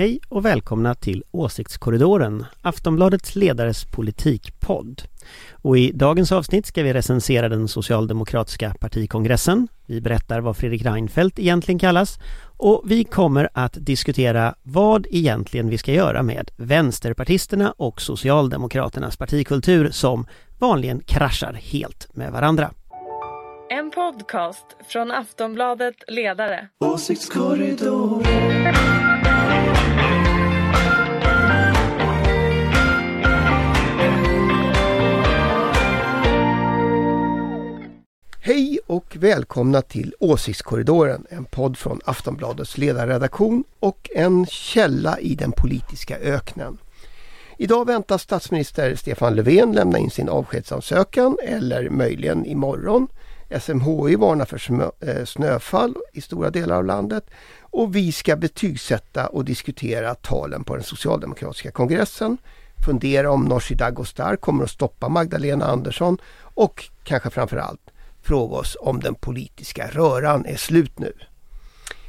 Hej och välkomna till Åsiktskorridoren, Aftonbladets ledares politikpodd. Och i dagens avsnitt ska vi recensera den socialdemokratiska partikongressen. Vi berättar vad Fredrik Reinfeldt egentligen kallas och vi kommer att diskutera vad egentligen vi ska göra med vänsterpartisterna och Socialdemokraternas partikultur som vanligen kraschar helt med varandra. En podcast från Aftonbladet Ledare. Åsiktskorridoren. Hej och välkomna till Åsiktskorridoren, en podd från Aftonbladets ledarredaktion och en källa i den politiska öknen. Idag väntas statsminister Stefan Löfven lämna in sin avskedsansökan eller möjligen imorgon. SMHI varnar för eh, snöfall i stora delar av landet och vi ska betygsätta och diskutera talen på den socialdemokratiska kongressen, fundera om Nooshi Dadgostar kommer att stoppa Magdalena Andersson och kanske framförallt fråga oss om den politiska röran är slut nu.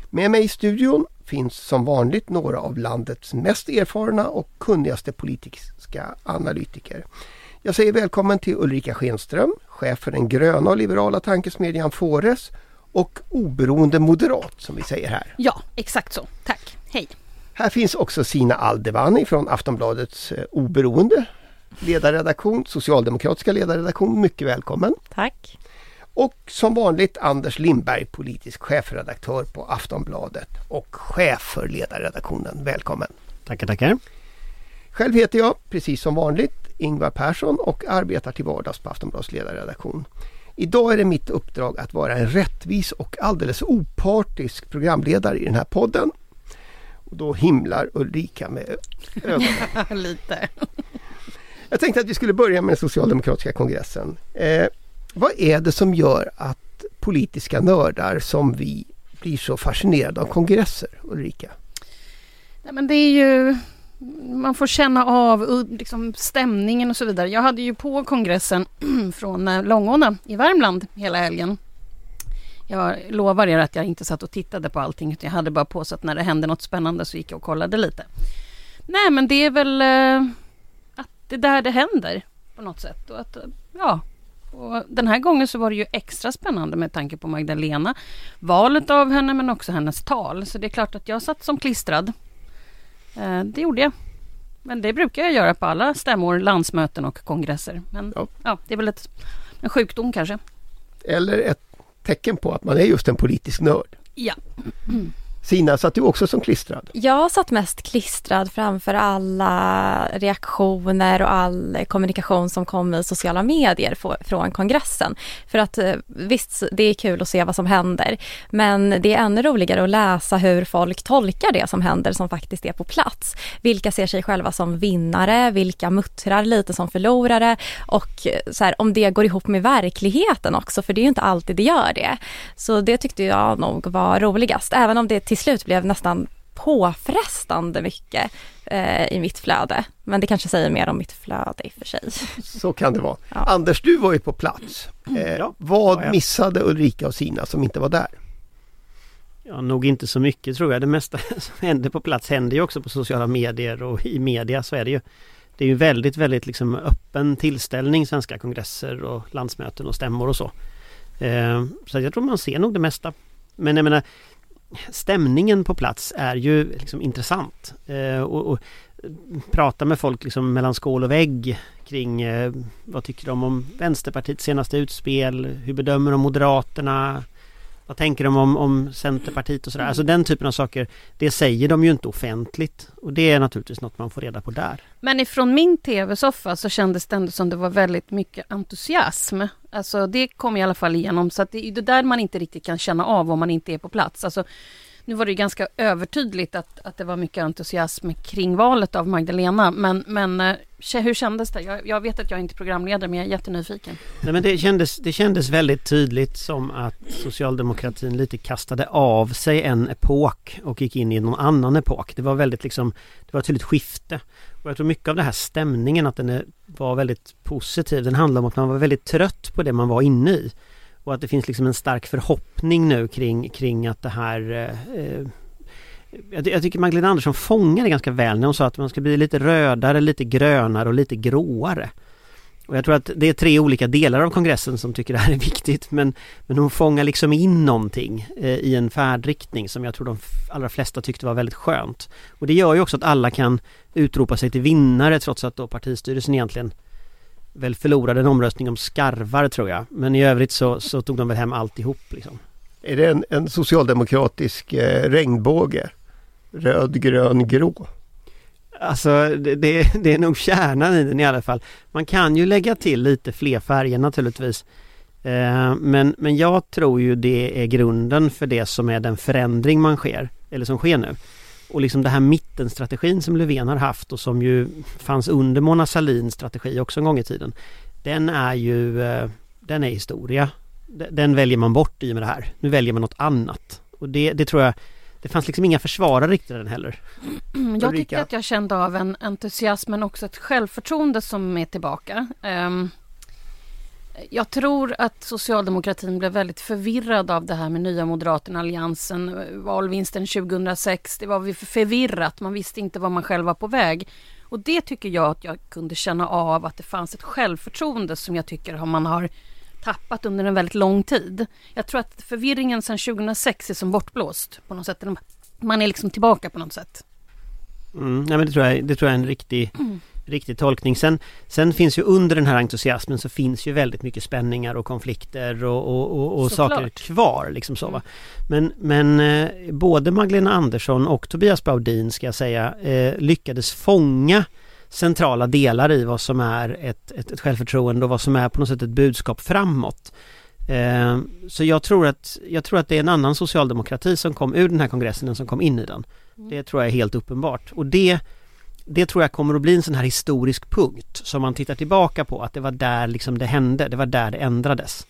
Med mig i studion finns som vanligt några av landets mest erfarna och kunnigaste politiska analytiker. Jag säger välkommen till Ulrika Schenström, chef för den gröna och liberala tankesmedjan Fores och oberoende moderat som vi säger här. Ja, exakt så. Tack. Hej. Här finns också Sina Aldevani från Aftonbladets eh, oberoende ledarredaktion, socialdemokratiska ledarredaktion. Mycket välkommen! Tack. Och som vanligt Anders Lindberg, politisk chefredaktör på Aftonbladet och chef för ledarredaktionen. Välkommen! Tackar, tackar. Själv heter jag, precis som vanligt, Ingvar Persson och arbetar till vardags på Aftonbladets ledarredaktion. Idag är det mitt uppdrag att vara en rättvis och alldeles opartisk programledare i den här podden. Och då himlar Ulrika med ögonen. Lite. Jag tänkte att vi skulle börja med den socialdemokratiska kongressen. Eh, vad är det som gör att politiska nördar som vi blir så fascinerade av kongresser, Ulrika? Nej, men det är ju... Man får känna av liksom, stämningen och så vidare. Jag hade ju på kongressen från eh, Långåna i Värmland hela helgen. Jag lovar er att jag inte satt och tittade på allting utan jag hade bara på så att när det hände något spännande så gick jag och kollade lite. Nej men det är väl eh, att det är där det händer på något sätt. Och att, eh, ja, och den här gången så var det ju extra spännande med tanke på Magdalena. Valet av henne men också hennes tal. Så det är klart att jag satt som klistrad. Eh, det gjorde jag. Men det brukar jag göra på alla stämmor, landsmöten och kongresser. Men Ja. ja, det är väl ett, en sjukdom kanske. Eller ett tecken på att man är just en politisk nörd. Ja. Sina, satt du också som klistrad? Jag satt mest klistrad framför alla reaktioner och all kommunikation som kom i sociala medier från kongressen. För att eh, visst, det är kul att se vad som händer, men det är ännu roligare att läsa hur folk tolkar det som händer som faktiskt är på plats. Vilka ser sig själva som vinnare, vilka muttrar lite som förlorare och eh, så här, om det går ihop med verkligheten också, för det är ju inte alltid det gör det. Så det tyckte jag nog var roligast, även om det till slut blev nästan påfrestande mycket eh, i mitt flöde. Men det kanske säger mer om mitt flöde i och för sig. Så kan det vara. Ja. Anders, du var ju på plats. Eh, Ja, vad missade Ulrika och Sina som inte var där? Ja, nog inte så mycket tror jag. Det mesta som händer på plats händer ju också på sociala medier och i media så är det ju. Det är ju väldigt, väldigt liksom öppen tillställning svenska kongresser och landsmöten och stämmor och så. Eh, så jag tror man ser nog det mesta. Men jag menar stämningen på plats är ju liksom intressant. Eh, och, och prata med folk liksom mellan skål och vägg kring eh, vad tycker de om Vänsterpartiets senaste utspel? Hur bedömer de Moderaterna? Vad tänker de om, om Centerpartiet och sådär? Alltså den typen av saker, det säger de ju inte offentligt. Och det är naturligtvis något man får reda på där. Men ifrån min tv-soffa så kändes det ändå som det var väldigt mycket entusiasm. Alltså det kom i alla fall igenom. Så att det är det där man inte riktigt kan känna av om man inte är på plats. Alltså, nu var det ju ganska övertydligt att, att det var mycket entusiasm kring valet av Magdalena. Men, men eh, hur kändes det? Jag, jag vet att jag inte är programledare men jag är jättenyfiken. Nej, men det, kändes, det kändes väldigt tydligt som att socialdemokratin lite kastade av sig en epok och gick in i någon annan epok. Det var väldigt liksom, det var ett tydligt skifte. Och jag tror mycket av den här stämningen att den är, var väldigt positiv. Den handlar om att man var väldigt trött på det man var inne i. Och att det finns liksom en stark förhoppning nu kring, kring att det här eh, eh jag, jag tycker Magdalena Andersson fångade det ganska väl när hon sa att man ska bli lite rödare, lite grönare och lite gråare. Och jag tror att det är tre olika delar av kongressen som tycker det här är viktigt men, men hon fångar liksom in någonting eh, i en färdriktning som jag tror de allra flesta tyckte var väldigt skönt. Och det gör ju också att alla kan utropa sig till vinnare trots att då partistyrelsen egentligen väl förlorade en omröstning om skarvar tror jag. Men i övrigt så, så tog de väl hem alltihop liksom. Är det en, en socialdemokratisk eh, regnbåge? Röd, grön, grå? Alltså det, det, det är nog kärnan i den i alla fall. Man kan ju lägga till lite fler färger naturligtvis. Eh, men, men jag tror ju det är grunden för det som är den förändring man sker, eller som sker nu. Och liksom det här mittenstrategin som Löfven har haft och som ju fanns under Mona Sahlins strategi också en gång i tiden. Den är ju, eh, den är historia. Den väljer man bort i och med det här. Nu väljer man något annat. Och det, det tror jag det fanns liksom inga försvarare riktigt den heller. Jag tycker att jag kände av en entusiasm men också ett självförtroende som är tillbaka. Um, jag tror att socialdemokratin blev väldigt förvirrad av det här med Nya Moderaterna, Alliansen, valvinsten 2006. Det var förvirrat, man visste inte var man själv var på väg. Och det tycker jag att jag kunde känna av att det fanns ett självförtroende som jag tycker man har tappat under en väldigt lång tid. Jag tror att förvirringen sedan 2006 är som bortblåst på något sätt. Man är liksom tillbaka på något sätt. Mm, nej men det tror jag, det tror jag är en riktig, mm. Riktig tolkning. Sen, sen finns ju under den här entusiasmen så finns ju väldigt mycket spänningar och konflikter och, och, och, och saker kvar. Liksom så, va? Men, men eh, både Magdalena Andersson och Tobias Baudin ska jag säga eh, lyckades fånga centrala delar i vad som är ett, ett, ett självförtroende och vad som är på något sätt ett budskap framåt. Eh, så jag tror, att, jag tror att det är en annan socialdemokrati som kom ur den här kongressen än som kom in i den. Mm. Det tror jag är helt uppenbart. Och det, det tror jag kommer att bli en sån här historisk punkt som man tittar tillbaka på att det var där liksom det hände, det var där det ändrades.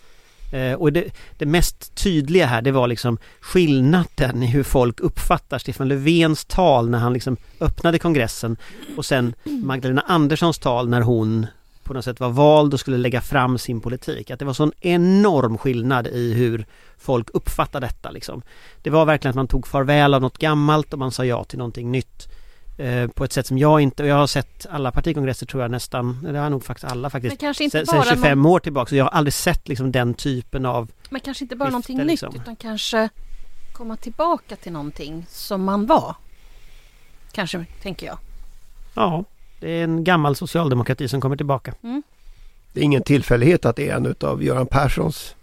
Eh, och det, det, mest tydliga här det var liksom skillnaden i hur folk uppfattar Stefan Löfvens tal när han liksom öppnade kongressen och sen Magdalena Anderssons tal när hon på något sätt var vald och skulle lägga fram sin politik. Att det var sån enorm skillnad i hur folk uppfattar detta liksom. Det var verkligen att man tog farväl av något gammalt och man sa ja till någonting nytt. Eh, på ett sätt som jag inte, och jag har sett alla partikongresser tror jag nästan, det har nog faktiskt alla faktiskt, kanske inte sen, sen 25 någon... år tillbaka. Så jag har aldrig sett liksom den typen av Men kanske inte bara skifte, någonting liksom. nytt utan kanske komma tillbaka till någonting som man var. Kanske, tänker jag. Ja, det är en gammal socialdemokrati som kommer tillbaka. Mm. Det är ingen tillfällighet att det är en av Göran Perssons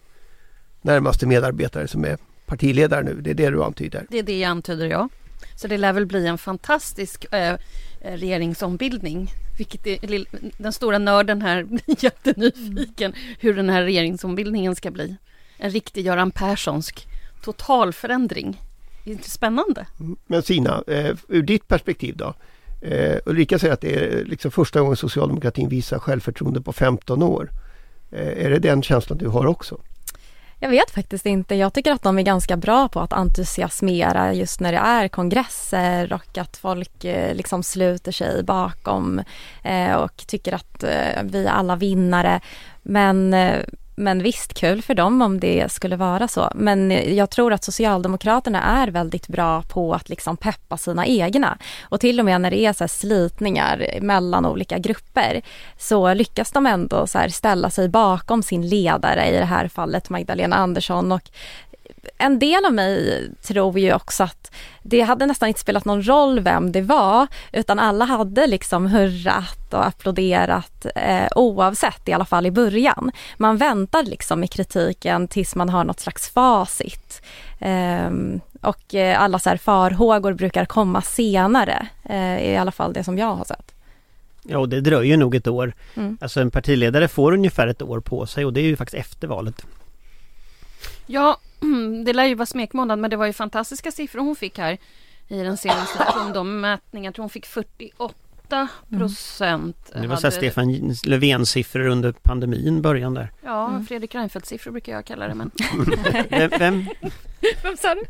närmaste medarbetare som är partiledare nu. Det är det du antyder. Det är det jag antyder, ja. Så det lär väl bli en fantastisk eh, eh regeringsombildning. Vilket är, den stora nörden här blir jättenyfiken hur den här regeringsombildningen ska bli. En riktig Göran Perssonsk totalförändring. Det är inte spännande? Mm, men Sina, eh, ur ditt perspektiv då? Eh, Ulrika säger att det är liksom första gången socialdemokratin visar självförtroende på 15 år. Eh, är det den känslan du har också? Jag vet faktiskt inte. Jag tycker att de är ganska bra på att entusiasmera just när det är kongresser och att folk eh, liksom sluter sig bakom eh, och tycker att eh, vi är alla vinnare. Men men visst, kul för dem om det skulle vara så. Men jag tror att Socialdemokraterna är väldigt bra på att liksom peppa sina egna. Och till och med när det är så slitningar mellan olika grupper så lyckas de ändå så ställa sig bakom sin ledare, i det här fallet Magdalena Andersson. Och en del av mig tror ju också att det hade nästan inte spelat någon roll vem det var utan alla hade liksom hurrat och applåderat eh, oavsett, i alla fall i början. Man väntar liksom med kritiken tills man har något slags facit. Ehm, eh, och alla så här farhågor brukar komma senare, eh, i alla fall det som jag har sett. Ja, och det dröjer nog ett år. Mm. Alltså en partiledare får ungefär ett år på sig och det är ju faktiskt efter valet. Ja, det lär ju vara smekmånad men det var ju fantastiska siffror hon fick här i den senaste persondommätningen. Jag tror hon fick 48 procent. Mm. Det var så Stefan Löfvens siffror under pandemin början där. Ja, mm. Fredrik Reinfeldts siffror brukar jag kalla det men... vem? Vem, vem sa du?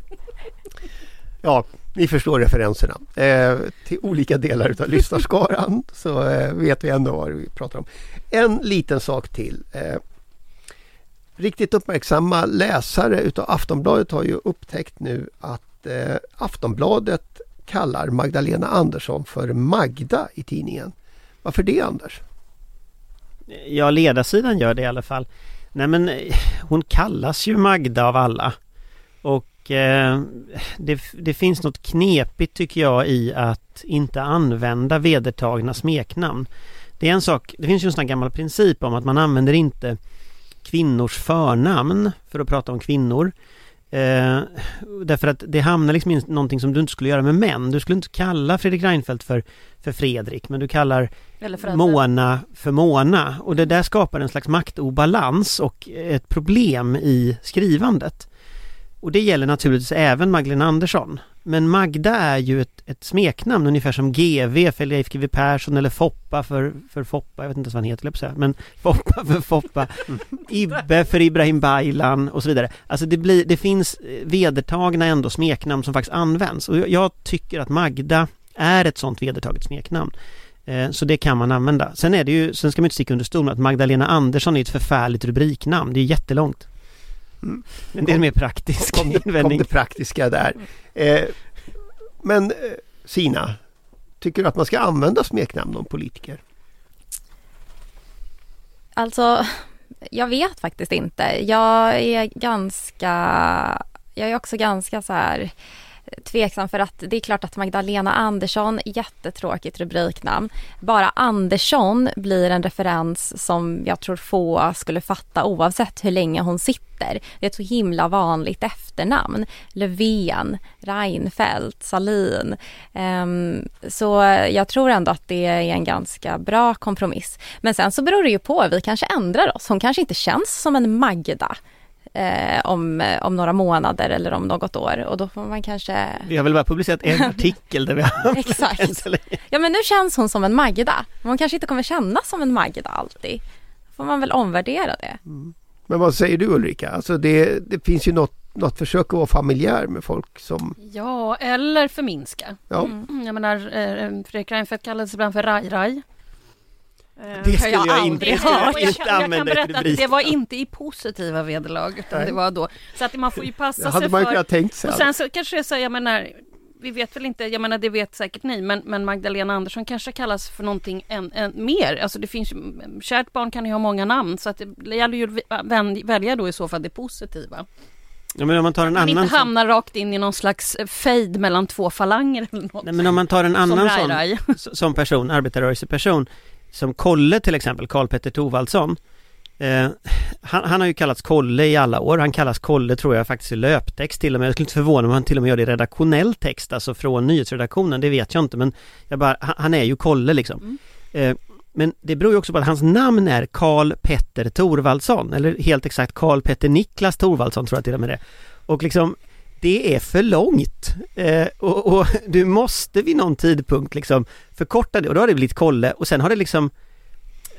Ja, ni förstår referenserna. Eh, till olika delar av lyssnarskaran så eh, vet vi ändå vad vi pratar om. En liten sak till. Eh, riktigt uppmärksamma läsare utav Aftonbladet har ju upptäckt nu att eh, Aftonbladet kallar Magdalena Andersson för Magda i tidningen. Varför det Anders? Ja, ledarsidan gör det i alla fall. Nej men eh, hon kallas ju Magda av alla. Och eh, det, det, finns något knepigt tycker jag i att inte använda vedertagna smeknamn. Det är en sak, det finns ju en sån här gammal princip om att man använder inte kvinnors förnamn för att prata om kvinnor. Eh, därför att det hamnar liksom i någonting som du inte skulle göra med män. Du skulle inte kalla Fredrik Reinfeldt för, för Fredrik, men du kallar för Mona för Mona. Och det där skapar en slags maktobalans och ett problem i skrivandet. Och det gäller naturligtvis även Magdalena Andersson. Men Magda är ju ett, ett smeknamn ungefär som GV för Leif GW Persson eller Foppa för, för Foppa, jag vet inte ens vad han heter, säga. men Foppa för Foppa, Ibbe för Ibrahim Baylan och så vidare. Alltså det, blir, det finns vedertagna ändå smeknamn som faktiskt används och jag, jag tycker att Magda är ett sånt vedertaget smeknamn. Eh, så det kan man använda. Sen är det ju, sen ska man inte sticka under stol med att Magdalena Andersson är ett förfärligt rubriknamn. Det är jättelångt. Mm. Men det är mer praktisk kom invändning. Kom det praktiska där. Eh, men eh, Sina, tycker du att man ska använda smeknamn om politiker? Alltså, jag vet faktiskt inte. Jag är ganska, jag är också ganska så här tveksam för att det är klart att Magdalena Andersson, jättetråkigt rubriknamn. Bara Andersson blir en referens som jag tror få skulle fatta oavsett hur länge hon sitter. Det är ett så himla vanligt efternamn. Löfven, Reinfeldt, Salin. Um, så jag tror ändå att det är en ganska bra kompromiss. Men sen så beror det ju på, vi kanske ändrar oss. Hon kanske inte känns som en Magda eh, om, om några månader eller om något år och då får man kanske... Vi har väl bara publicerat en artikel där vi har Exakt. Ja men nu känns hon som en Magda. Hon kanske inte kommer kännas som en Magda alltid. Då får man väl omvärdera det. Mm. Men vad säger du Ulrika? Alltså det, det finns ju något något försök att vara familjär med folk som... Ja, eller förminska. Ja. Mm. Jag menar, eh, Fredrik Reinfeldt kallades ibland för Raj-Raj. Eh, det skulle jag, jag inte, hört. Jag, inte jag, jag kan berätta att det var inte i positiva vederlag utan Nej. det var då. Så att man får ju passa det hade sig man för... tänkt sig. Och sen så kanske jag säger, jag menar, vi vet väl inte, jag menar det vet säkert ni, men, men Magdalena Andersson kanske kallas för någonting än, än mer. Alltså det finns ju, kärt barn kan ju ha många namn så att det gäller ju att välja då i så fall det positiva. Ja, men om man tar en man annan inte hamnar som... rakt in i någon slags fejd mellan två falanger eller något. Nej, men om man tar en annan som, sån, som person, arbetarrörelseperson som Kolle till exempel, Karl Petter Thorvaldsson eh, han, han, har ju kallats Kolle i alla år, han kallas Kolle tror jag faktiskt i löptext till och med, jag skulle inte förvåna mig om han till och med gör det i redaktionell text, alltså från nyhetsredaktionen, det vet jag inte men jag bara, han, han är ju Kolle liksom. Mm. Eh, men det beror ju också på att hans namn är Karl Petter Thorvaldsson, eller helt exakt Karl Petter Niklas Thorvaldsson tror jag till och med det. Och liksom det är för långt eh, och, och, du måste vid någon tidpunkt liksom förkorta det och då har det blivit Kolle och sen har det liksom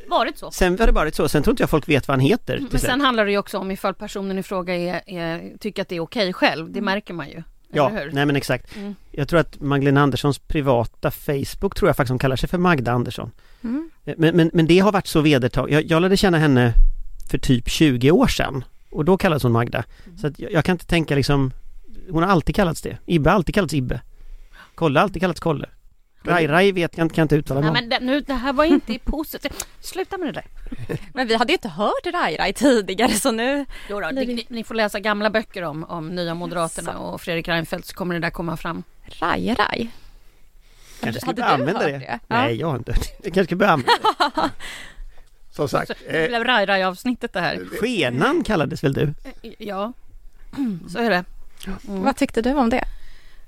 varit så. Sen har det varit så, sen tror inte jag folk vet vad han heter. Men sen handlar det ju också om ifall personen i fråga är, är, tycker att det är okej själv, det mm. märker man ju. Ja, nej men exakt. Mm. Jag tror att Magdalena Anderssons privata Facebook tror jag faktiskt hon kallar sig för Magda Andersson. Mm. Eh, men, men, men det har varit så vedertaget. Jag, jag lärde känna henne för typ 20 år sedan och då kallades hon Magda. Mm. Så jag, jag, kan inte tänka liksom hon har alltid kallats det. Ibbe har alltid kallats Ibbe. Kolle har alltid kallats Kolle. Rai Rai vet jag inte, kan inte uttala mig men det, nu, det här var inte positivt. Sluta med det där. Men vi hade ju inte hört Rai Rai tidigare så nu... Jo då, ni, ni, får läsa gamla böcker om, om Nya Moderaterna och Fredrik Reinfeldt så kommer det där komma fram. Rai Rai? Kanske ska börja använda det? det? Nej, jag har inte Jag kanske ska börja använda det. Som sagt. Så, det blev Rai Rai avsnittet det här. Skenan kallades väl du? Ja, så är det. Mm. Vad tyckte du om det?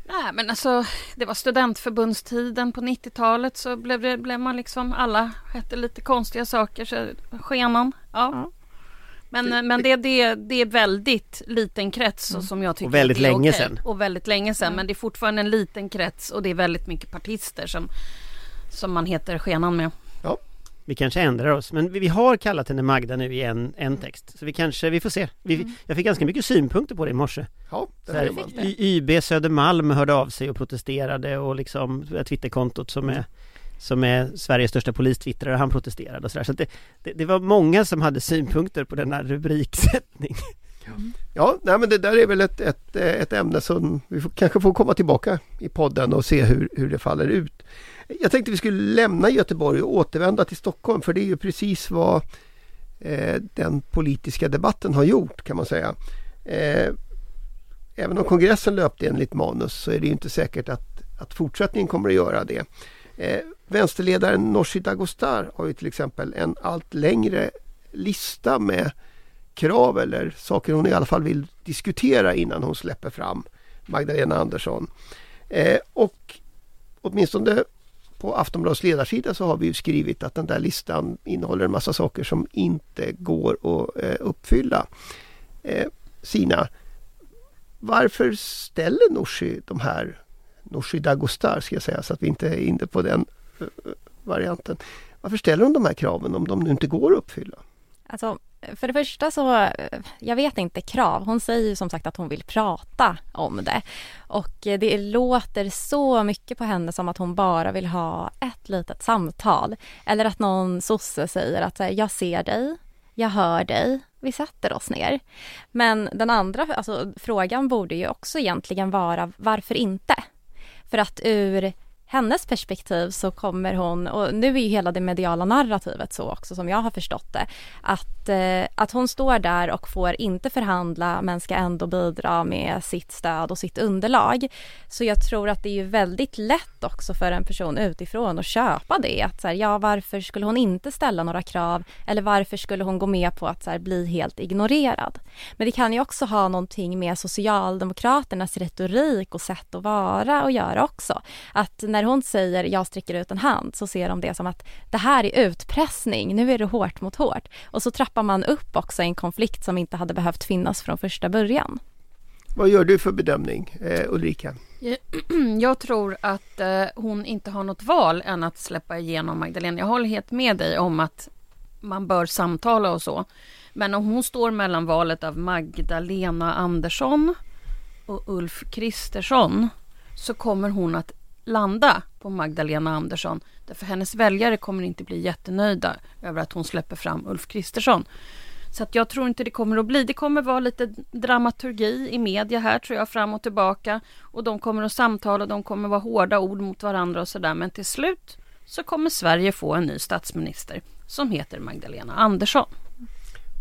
Nej men alltså det var studentförbundstiden på 90-talet så blev, det, blev man liksom alla hette lite konstiga saker så skenan. Ja. ja. Men, men det, det, det är väldigt liten krets mm. som jag tycker Och väldigt länge okej. sedan. Och väldigt länge sedan. Mm. Men det är fortfarande en liten krets och det är väldigt mycket partister som, som man heter skenan med. Vi kanske ändrar oss, men vi har kallat henne Magda nu i en, en text. Så vi kanske, vi får se. Vi, mm. Jag fick ganska mycket synpunkter på det i morse. Ja, det här, YB Södermalm hörde av sig och protesterade och liksom Twitterkontot som är som är Sveriges största polistwittrare, han protesterade och sådär. Så, så det, det, det, var många som hade synpunkter på denna rubriksättning. Ja, nej, men det där är väl ett, ett, ett ämne som vi får, kanske får komma tillbaka i podden och se hur, hur det faller ut. Jag tänkte vi skulle lämna Göteborg och återvända till Stockholm för det är ju precis vad eh, den politiska debatten har gjort kan man säga. Eh, även om kongressen löpte enligt manus så är det inte säkert att, att fortsättningen kommer att göra det. Eh, vänsterledaren Nooshi Dagostar har ju till exempel en allt längre lista med krav eller saker hon i alla fall vill diskutera innan hon släpper fram Magdalena Andersson. Eh, och åtminstone på Aftonbladets ledarsida så har vi skrivit att den där listan innehåller en massa saker som inte går att eh, uppfylla. Eh, Sina, varför ställer Nooshi de här, Nooshi Dagostar ska jag säga så att vi inte är inne på den eh, eh, varianten. Varför ställer de de här kraven om de nu inte går att uppfylla? Alltså, för det första så, eh, jag vet inte krav. Hon säger ju som sagt att hon vill prata om det. Och eh, det låter så mycket på henne som att hon bara vill ha ett litet samtal. Eller att någon sosse säger att jag ser dig, jag hör dig, vi sätter oss ner. Men den andra alltså, frågan borde ju också egentligen vara varför inte? För att ur hennes perspektiv så kommer hon, och nu är ju hela det mediala narrativet så också som jag har förstått det, att, eh, att hon står där och får inte förhandla men ska ändå bidra med sitt stöd och sitt underlag. Så jag tror att det är ju väldigt lätt också för en person utifrån att köpa det. Att så här, ja, varför skulle hon inte ställa några krav eller varför skulle hon gå med på att så här, bli helt ignorerad? Men det kan ju också ha någonting med Socialdemokraternas retorik och sätt att vara och göra också. Att när hon säger jag sträcker ut en hand så ser de det som att det här är utpressning, nu är det hårt mot hårt. Och så trappar man upp också en konflikt som inte hade behövt finnas från första början. Vad gör du för bedömning eh, Ulrika? Jag tror att eh, hon inte har något val än att släppa igenom Magdalena. Jag håller helt med dig om att man bör samtala och så. Men om hon står mellan valet av Magdalena Andersson och Ulf Kristersson så kommer hon att landa på Magdalena Andersson. Därför hennes väljare kommer inte bli jättenöjda över att hon släpper fram Ulf Kristersson. Så att jag tror inte det kommer att bli. Det kommer vara lite dramaturgi i media här tror jag fram och tillbaka. Och de kommer att samtala, de kommer att vara hårda ord mot varandra och sådär. Men till slut så kommer Sverige få en ny statsminister som heter Magdalena Andersson.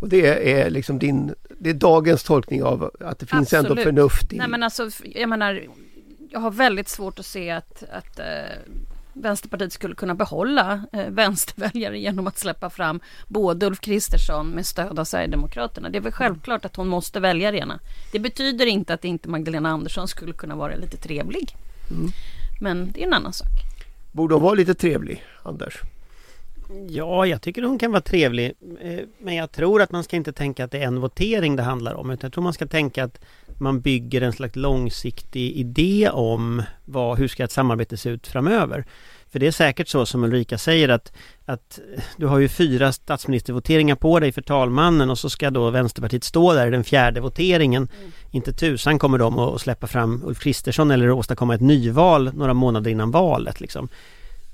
Och det är liksom din, det är dagens tolkning av att det finns Absolut. ändå förnuft i... Nej men alltså, jag menar, jag har väldigt svårt att se att, att eh, Vänsterpartiet skulle kunna behålla eh, vänsterväljare genom att släppa fram både Ulf Kristersson med stöd av Sverigedemokraterna. Det är väl självklart att hon måste välja det ena. Det betyder inte att inte Magdalena Andersson skulle kunna vara lite trevlig. Mm. Men det är en annan sak. Borde hon vara lite trevlig, Anders? Ja, jag tycker hon kan vara trevlig. Eh, men jag tror att man ska inte tänka att det är en votering det handlar om. Utan jag tror man ska tänka att man bygger en slags långsiktig idé om vad, hur ska ett samarbete se ut framöver. För det är säkert så som Ulrika säger att, att du har ju fyra statsministervoteringar på dig för talmannen och så ska då Vänsterpartiet stå där i den fjärde voteringen. Mm. Inte tusan kommer de att släppa fram Ulf Kristersson eller åstadkomma ett nyval några månader innan valet liksom.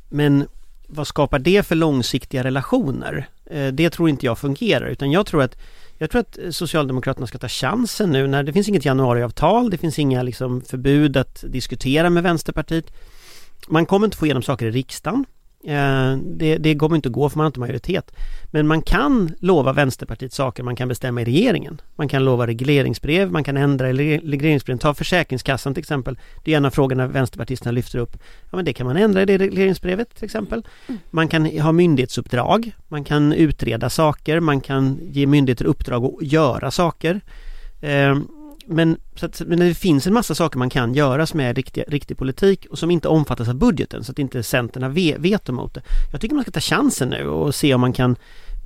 Men vad skapar det för långsiktiga relationer? Eh, det tror inte jag fungerar utan jag tror att jag tror att eh, Socialdemokraterna ska ta chansen nu när det finns inget januariavtal, det finns inga liksom förbud att diskutera med Vänsterpartiet. Man kommer inte få igenom saker i riksdagen. Eh, det, det kommer inte att gå för man har inte majoritet. Men man kan lova Vänsterpartiet saker man kan bestämma i regeringen. Man kan lova regleringsbrev, man kan ändra i regleringsbrev. Ta Försäkringskassan till exempel. Det är en av frågorna vänsterpartisterna lyfter upp. Ja men det kan man ändra i det regleringsbrevet till exempel. Man kan ha myndighetsuppdrag. Man kan utreda saker. Man kan ge myndigheter uppdrag att göra saker. Eh, men, så att, men det finns en massa saker man kan göra som är riktig, riktig politik och som inte omfattas av budgeten så att inte Centern har veto mot det. Jag tycker man ska ta chansen nu och se om man kan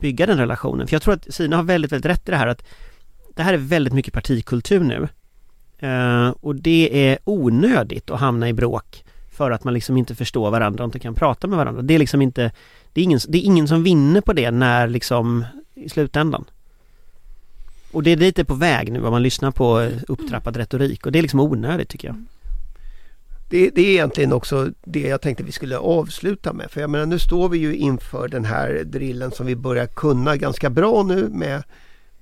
bygga den relationen. För jag tror att Sina har väldigt, väldigt rätt i det här att det här är väldigt mycket partikultur nu. Uh, och det är onödigt att hamna i bråk för att man liksom inte förstår varandra och inte kan prata med varandra. Det är liksom inte, det är ingen, det är ingen som vinner på det när liksom i slutändan. Och det är lite på väg nu om man lyssnar på eh, upptrappad retorik och det är liksom onödigt tycker jag. Det, det, är egentligen också det jag tänkte vi skulle avsluta med. För jag menar nu står vi ju inför den här drillen som vi börjar kunna ganska bra nu med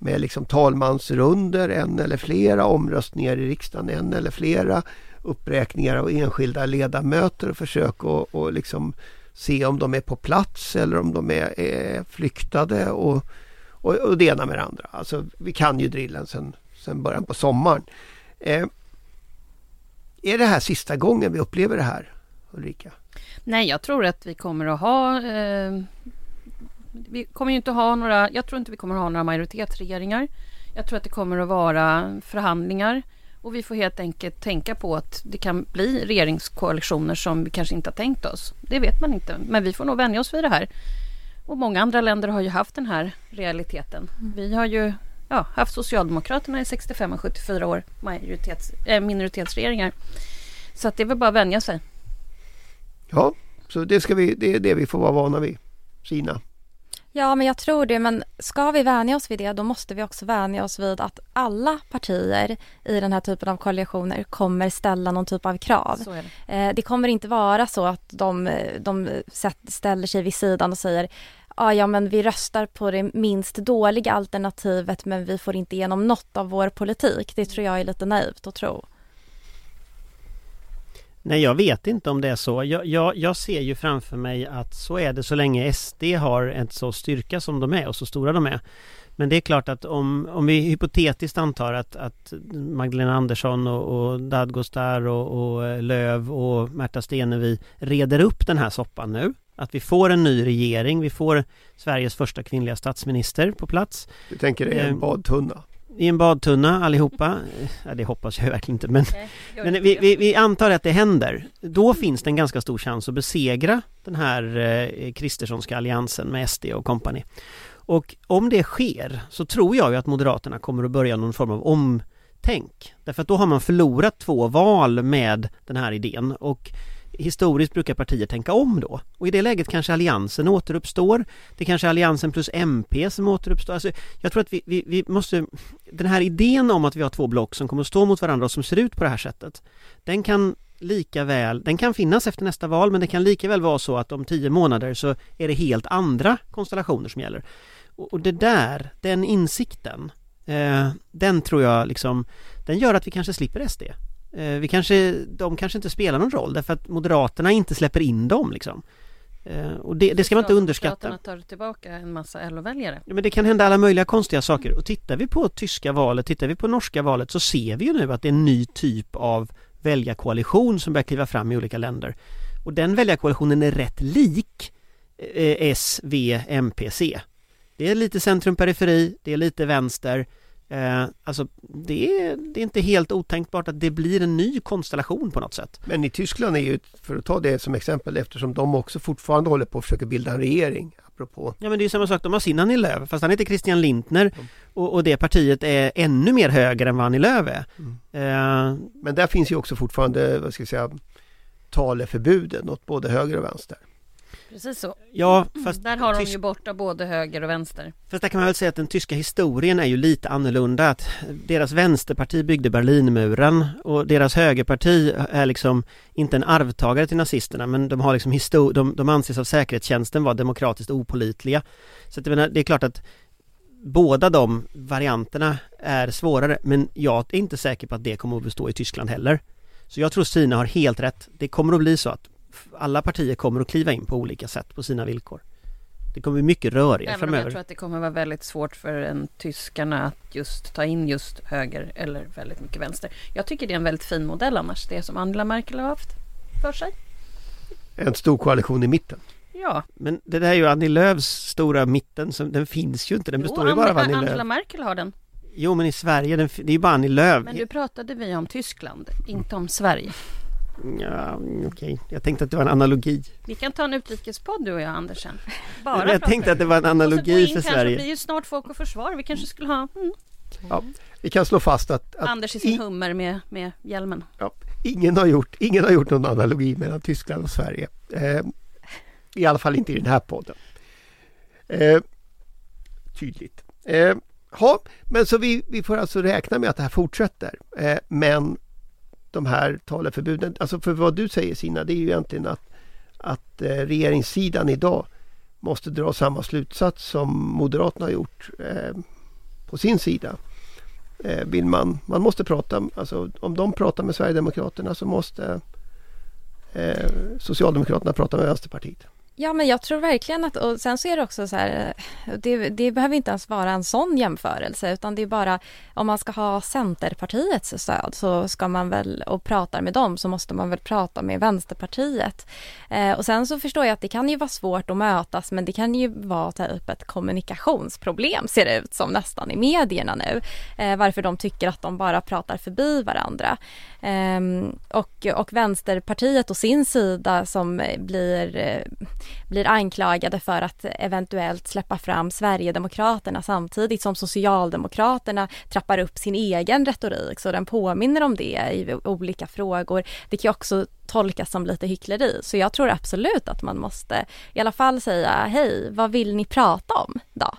med liksom talmansrunder, en eller flera omröstningar i riksdagen, en eller flera uppräkningar av enskilda ledamöter och försök att och liksom se om de är på plats eller om de är, är flyktade och, och, och det ena med det andra. Alltså, vi kan ju drillen sen, sen början på sommaren. Eh, är det här sista gången vi upplever det här, Ulrika? Nej, jag tror att vi kommer att ha... Eh, vi kommer ju inte ha några... Jag tror inte vi kommer att ha några majoritetsregeringar. Jag tror att det kommer att vara förhandlingar. Och vi får helt enkelt tänka på att det kan bli regeringskoalitioner som vi kanske inte har tänkt oss. Det vet man inte, men vi får nog vänja oss vid det här. Och många andra länder har ju haft den här realiteten. Vi har ju ja, haft Socialdemokraterna i 65 och 74 år, majoritets, äh, minoritetsregeringar. Så att det är väl bara att vänja sig. Ja, så det, ska vi, det är det vi får vara vana vid. Kina. Ja, men jag tror det. Men ska vi vänja oss vid det, då måste vi också vänja oss vid att alla partier i den här typen av koalitioner kommer ställa någon typ av krav. Det. Eh, det. kommer inte vara så att de, de ställer sig vid sidan och säger ah, ja, men vi röstar på det minst dåliga alternativet men vi får inte igenom något av vår politik. Det tror jag är lite naivt att tro. Nej, jag vet inte om det är så. Jag, jag, jag, ser ju framför mig att så är det så länge SD har en så styrka som de är och så stora de är. Men det är klart att om, om vi hypotetiskt antar att, att Magdalena Andersson och, och Dadgostar och, och Löv och Märta Stenevi reder upp den här soppan nu. Att vi får en ny regering, vi får Sveriges första kvinnliga statsminister på plats. Du tänker det är en badtunna? i en badtunna allihopa. Ja, det hoppas jag verkligen inte men, men vi, vi, vi, antar att det händer. Då finns det en ganska stor chans att besegra den här eh, Kristerssonska alliansen med SD och kompani. Och om det sker så tror jag ju att Moderaterna kommer att börja någon form av omtänk. Därför att då har man förlorat två val med den här idén och historiskt brukar partier tänka om då. Och i det läget kanske alliansen återuppstår. Det kanske är alliansen plus MP som återuppstår. Alltså, jag tror att vi, vi, vi måste... Den här idén om att vi har två block som kommer att stå mot varandra och som ser ut på det här sättet. Den kan lika väl, den kan finnas efter nästa val men det kan lika väl vara så att om tio månader så är det helt andra konstellationer som gäller. Och, och det där, den insikten, eh, den tror jag liksom, den gör att vi kanske slipper SD. Eh, vi kanske, de kanske inte spelar någon roll därför att Moderaterna inte släpper in dem liksom. Eh, och det, det ska man inte underskatta. Moderaterna tar tillbaka en massa LO-väljare. Ja, men det kan hända alla möjliga konstiga saker. Och tittar vi på tyska valet, tittar vi på norska valet så ser vi ju nu att det är en ny typ av väljarkoalition som börjar kliva fram i olika länder. Och den väljarkoalitionen är rätt lik eh, S, V, MP, C. Det är lite centrum-periferi, det är lite vänster Eh, alltså det är, det är inte helt otänkbart att det blir en ny konstellation på något sätt. Men i Tyskland är ju, för att ta det som exempel, eftersom de också fortfarande håller på att försöka bilda en regering. Apropå. Ja men det är ju samma sak, de har sin Annie Lööf, fast han heter Christian Lindner mm. och, och, det partiet är ännu mer höger än vad Annie Lööf är. Mm. Eh, men där finns ju också fortfarande, vad ska jag säga, taleförbuden åt både höger och vänster. Precis så. Ja, fast där har de ju borta både höger och vänster. Fast där kan man väl säga att den tyska historien är ju lite annorlunda. Att deras vänsterparti byggde Berlinmuren och deras högerparti är liksom inte en arvtagare till nazisterna men de har liksom histor de, de anses av säkerhetstjänsten vara demokratiskt opolitliga. Så att menar, det är klart att båda de varianterna är svårare men jag är inte säker på att det kommer att bestå i Tyskland heller. Så jag tror Stina har helt rätt. Det kommer att bli så att alla partier kommer att kliva in på olika sätt på sina villkor. Det kommer bli mycket rörigare framöver. Jag tror att det kommer vara väldigt svårt för en tyskarna att just ta in just höger eller väldigt mycket vänster. Jag tycker det är en väldigt fin modell annars, det som Angela Merkel har haft för sig. En stor koalition i mitten. Ja. Men det där är ju Annie Lööfs stora mitten, som, den finns ju inte, den består jo, ju bara av Annie Lööf. Angela Merkel har den. Jo men i Sverige, den, det är ju bara Annie Lööf. Men nu pratade vi om Tyskland, inte om Sverige. Ja, okej. Okay. Jag tänkte att det var en analogi. Vi kan ta en utrikespodd du och jag Andersen. Bara jag tänkte att det var en analogi för Sverige. Det blir ju snart Folk och Försvar. Vi kanske skulle ha... Mm. Ja, vi kan slå fast att... att Anders i sin hummer med, med hjälmen. Ja, ingen, har gjort, ingen har gjort någon analogi mellan Tyskland och Sverige. Eh, I alla fall inte i den här podden. Eh, tydligt. Eh, ha, men så vi, vi får alltså räkna med att det här fortsätter. Eh, men de här taleförbuden. Alltså för vad du säger Sina, det är ju egentligen att, att eh, regeringssidan idag måste dra samma slutsats som Moderaterna har gjort eh, på sin sida. Eh, vill man, man måste prata, alltså om de pratar med Sverigedemokraterna så måste eh, Socialdemokraterna prata med Vänsterpartiet. Ja men jag tror verkligen att, och sen så är det också så här, det, det, behöver inte ens vara en sån jämförelse utan det är bara om man ska ha Centerpartiets stöd så ska man väl, och pratar med dem så måste man väl prata med Vänsterpartiet. Eh, och sen så förstår jag att det kan ju vara svårt att mötas men det kan ju vara typ ett kommunikationsproblem ser det ut som nästan i medierna nu. Eh, varför de tycker att de bara pratar förbi varandra. Eh, och, och Vänsterpartiet och sin sida som blir eh, blir anklagade för att eventuellt släppa fram Sverigedemokraterna samtidigt som Socialdemokraterna trappar upp sin egen retorik så den påminner om det i olika frågor. Det kan ju också tolkas som lite hyckleri så jag tror absolut att man måste i alla fall säga hej, vad vill ni prata om då?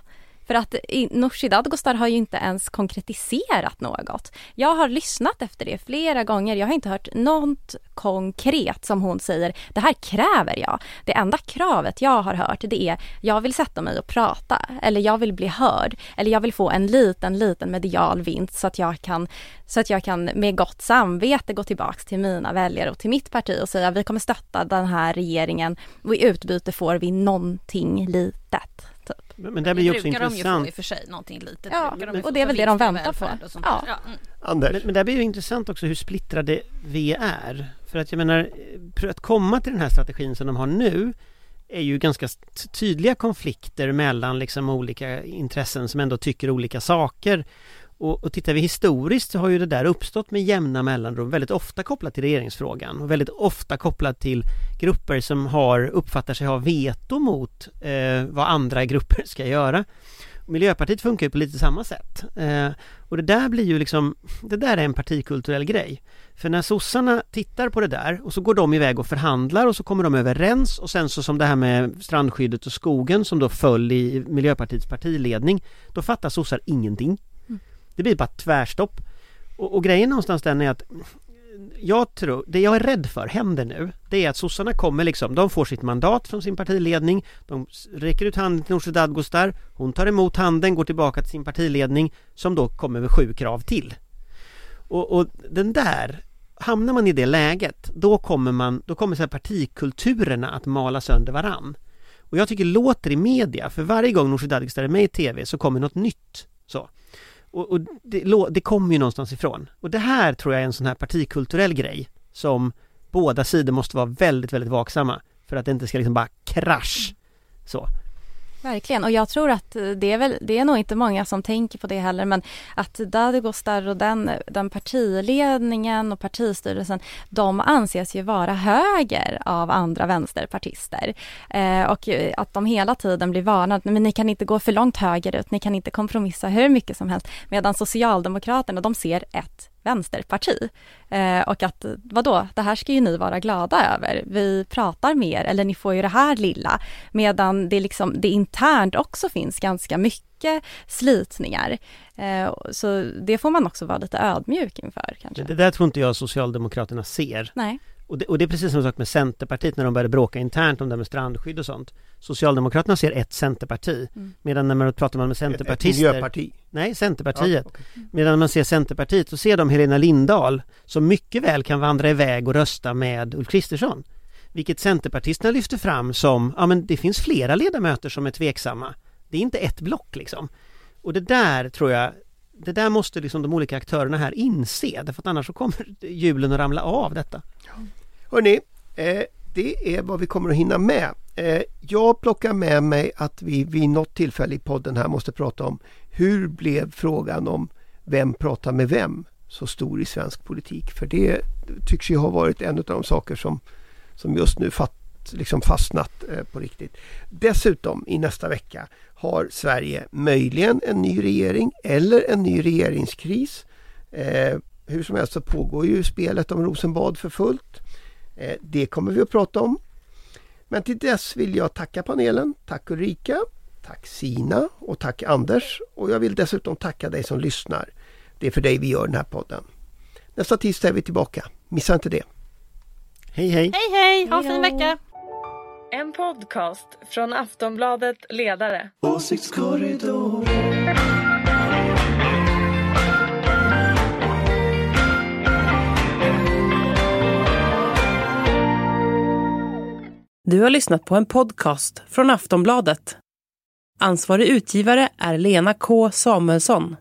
För att Nooshi Dadgostar har ju inte ens konkretiserat något. Jag har lyssnat efter det flera gånger. Jag har inte hört något konkret som hon säger, det här kräver jag. Det enda kravet jag har hört det är, jag vill sätta mig och prata eller jag vill bli hörd eller jag vill få en liten, liten medial vinst så att jag kan, så att jag kan med gott samvete gå tillbaks till mina väljare och till mitt parti och säga vi kommer stötta den här regeringen och i utbyte får vi någonting litet. Typ. Men, men det blir ju också intressant. Det brukar de ju få i och för sig, någonting litet. Ja, de och det är väl det de väntar på. Ja. Ja. Mm. Anders. Men, men det blir ju intressant också hur splittrade vi är. För att jag menar, för att komma till den här strategin som de har nu är ju ganska tydliga konflikter mellan liksom olika intressen som ändå tycker olika saker. Och, och tittar vi historiskt så har ju det där uppstått med jämna mellanrum, väldigt ofta kopplat till regeringsfrågan och väldigt ofta kopplat till grupper som har, uppfattar sig ha veto mot eh, vad andra grupper ska göra. Miljöpartiet funkar ju på lite samma sätt. Eh, och det där blir ju liksom, det där är en partikulturell grej. För när sossarna tittar på det där och så går de iväg och förhandlar och så kommer de överens och sen så som det här med strandskyddet och skogen som då föll i Miljöpartiets partiledning, då fattar sossar ingenting. Det blir bara tvärstopp. Och, och grejen någonstans den är att jag tror, det jag är rädd för händer nu, det är att sossarna kommer liksom, de får sitt mandat från sin partiledning, de räcker ut handen till Nooshi Dadgostar, hon tar emot handen, går tillbaka till sin partiledning, som då kommer med sju krav till. Och, och den där, hamnar man i det läget, då kommer man, då kommer så här partikulturerna att mala sönder varann. Och jag tycker låter i media, för varje gång Nooshi Dadgostar är med i TV så kommer något nytt. Så. Och, och det, det kommer ju någonstans ifrån. Och det här tror jag är en sån här partikulturell grej som båda sidor måste vara väldigt, väldigt vaksamma för att det inte ska liksom bara krasch. Så. Verkligen, och jag tror att eh, det är väl, det är nog inte många som tänker på det heller, men att Dadgostar och den, den partiledningen och partistyrelsen, de anses ju vara höger av andra vänsterpartister. Eh, och att de hela tiden blir varnade, men ni kan inte gå för långt högerut, ni kan inte kompromissa hur mycket som helst, medan Socialdemokraterna, de ser ett vänsterparti. Eh, och att vadå, det här ska ju ni vara glada över. Vi pratar mer eller ni får ju det här lilla. Medan det, liksom, det internt också finns ganska mycket slitningar. Eh, så det får man också vara lite ödmjuk inför kanske. Det där tror inte jag Socialdemokraterna ser. Nej. Och det, och det är precis samma sak med Centerpartiet när de började bråka internt om det med strandskydd och sånt. Socialdemokraterna ser ett Centerparti. Mm. Medan när man pratar med Centerpartister... Ett miljöparti? Nej, Centerpartiet. Ja, okay. Medan man ser Centerpartiet så ser de Helena Lindahl som mycket väl kan vandra iväg och rösta med Ulf Kristersson. Vilket Centerpartisterna lyfter fram som, ja men det finns flera ledamöter som är tveksamma. Det är inte ett block liksom. Och det där tror jag det där måste liksom de olika aktörerna här inse därför att annars så kommer hjulen att ramla av detta. Hörrni, eh, det är vad vi kommer att hinna med. Eh, jag plockar med mig att vi vid något tillfälle i podden här måste prata om hur blev frågan om vem pratar med vem så stor i svensk politik? För det tycks ju ha varit en av de saker som, som just nu liksom fastnat eh, på riktigt. Dessutom i nästa vecka har Sverige möjligen en ny regering eller en ny regeringskris. Eh, hur som helst så pågår ju spelet om Rosenbad för fullt. Eh, det kommer vi att prata om. Men till dess vill jag tacka panelen. Tack Ulrika, tack Sina och tack Anders. Och jag vill dessutom tacka dig som lyssnar. Det är för dig vi gör den här podden. Nästa tisdag är vi tillbaka. Missa inte det. Hej hej! Hej hej! Ha en fin vecka! En podcast från Aftonbladet Ledare. Åsiktskorridoren. Du har lyssnat på en podcast från Aftonbladet. Ansvarig utgivare är Lena K Samuelsson.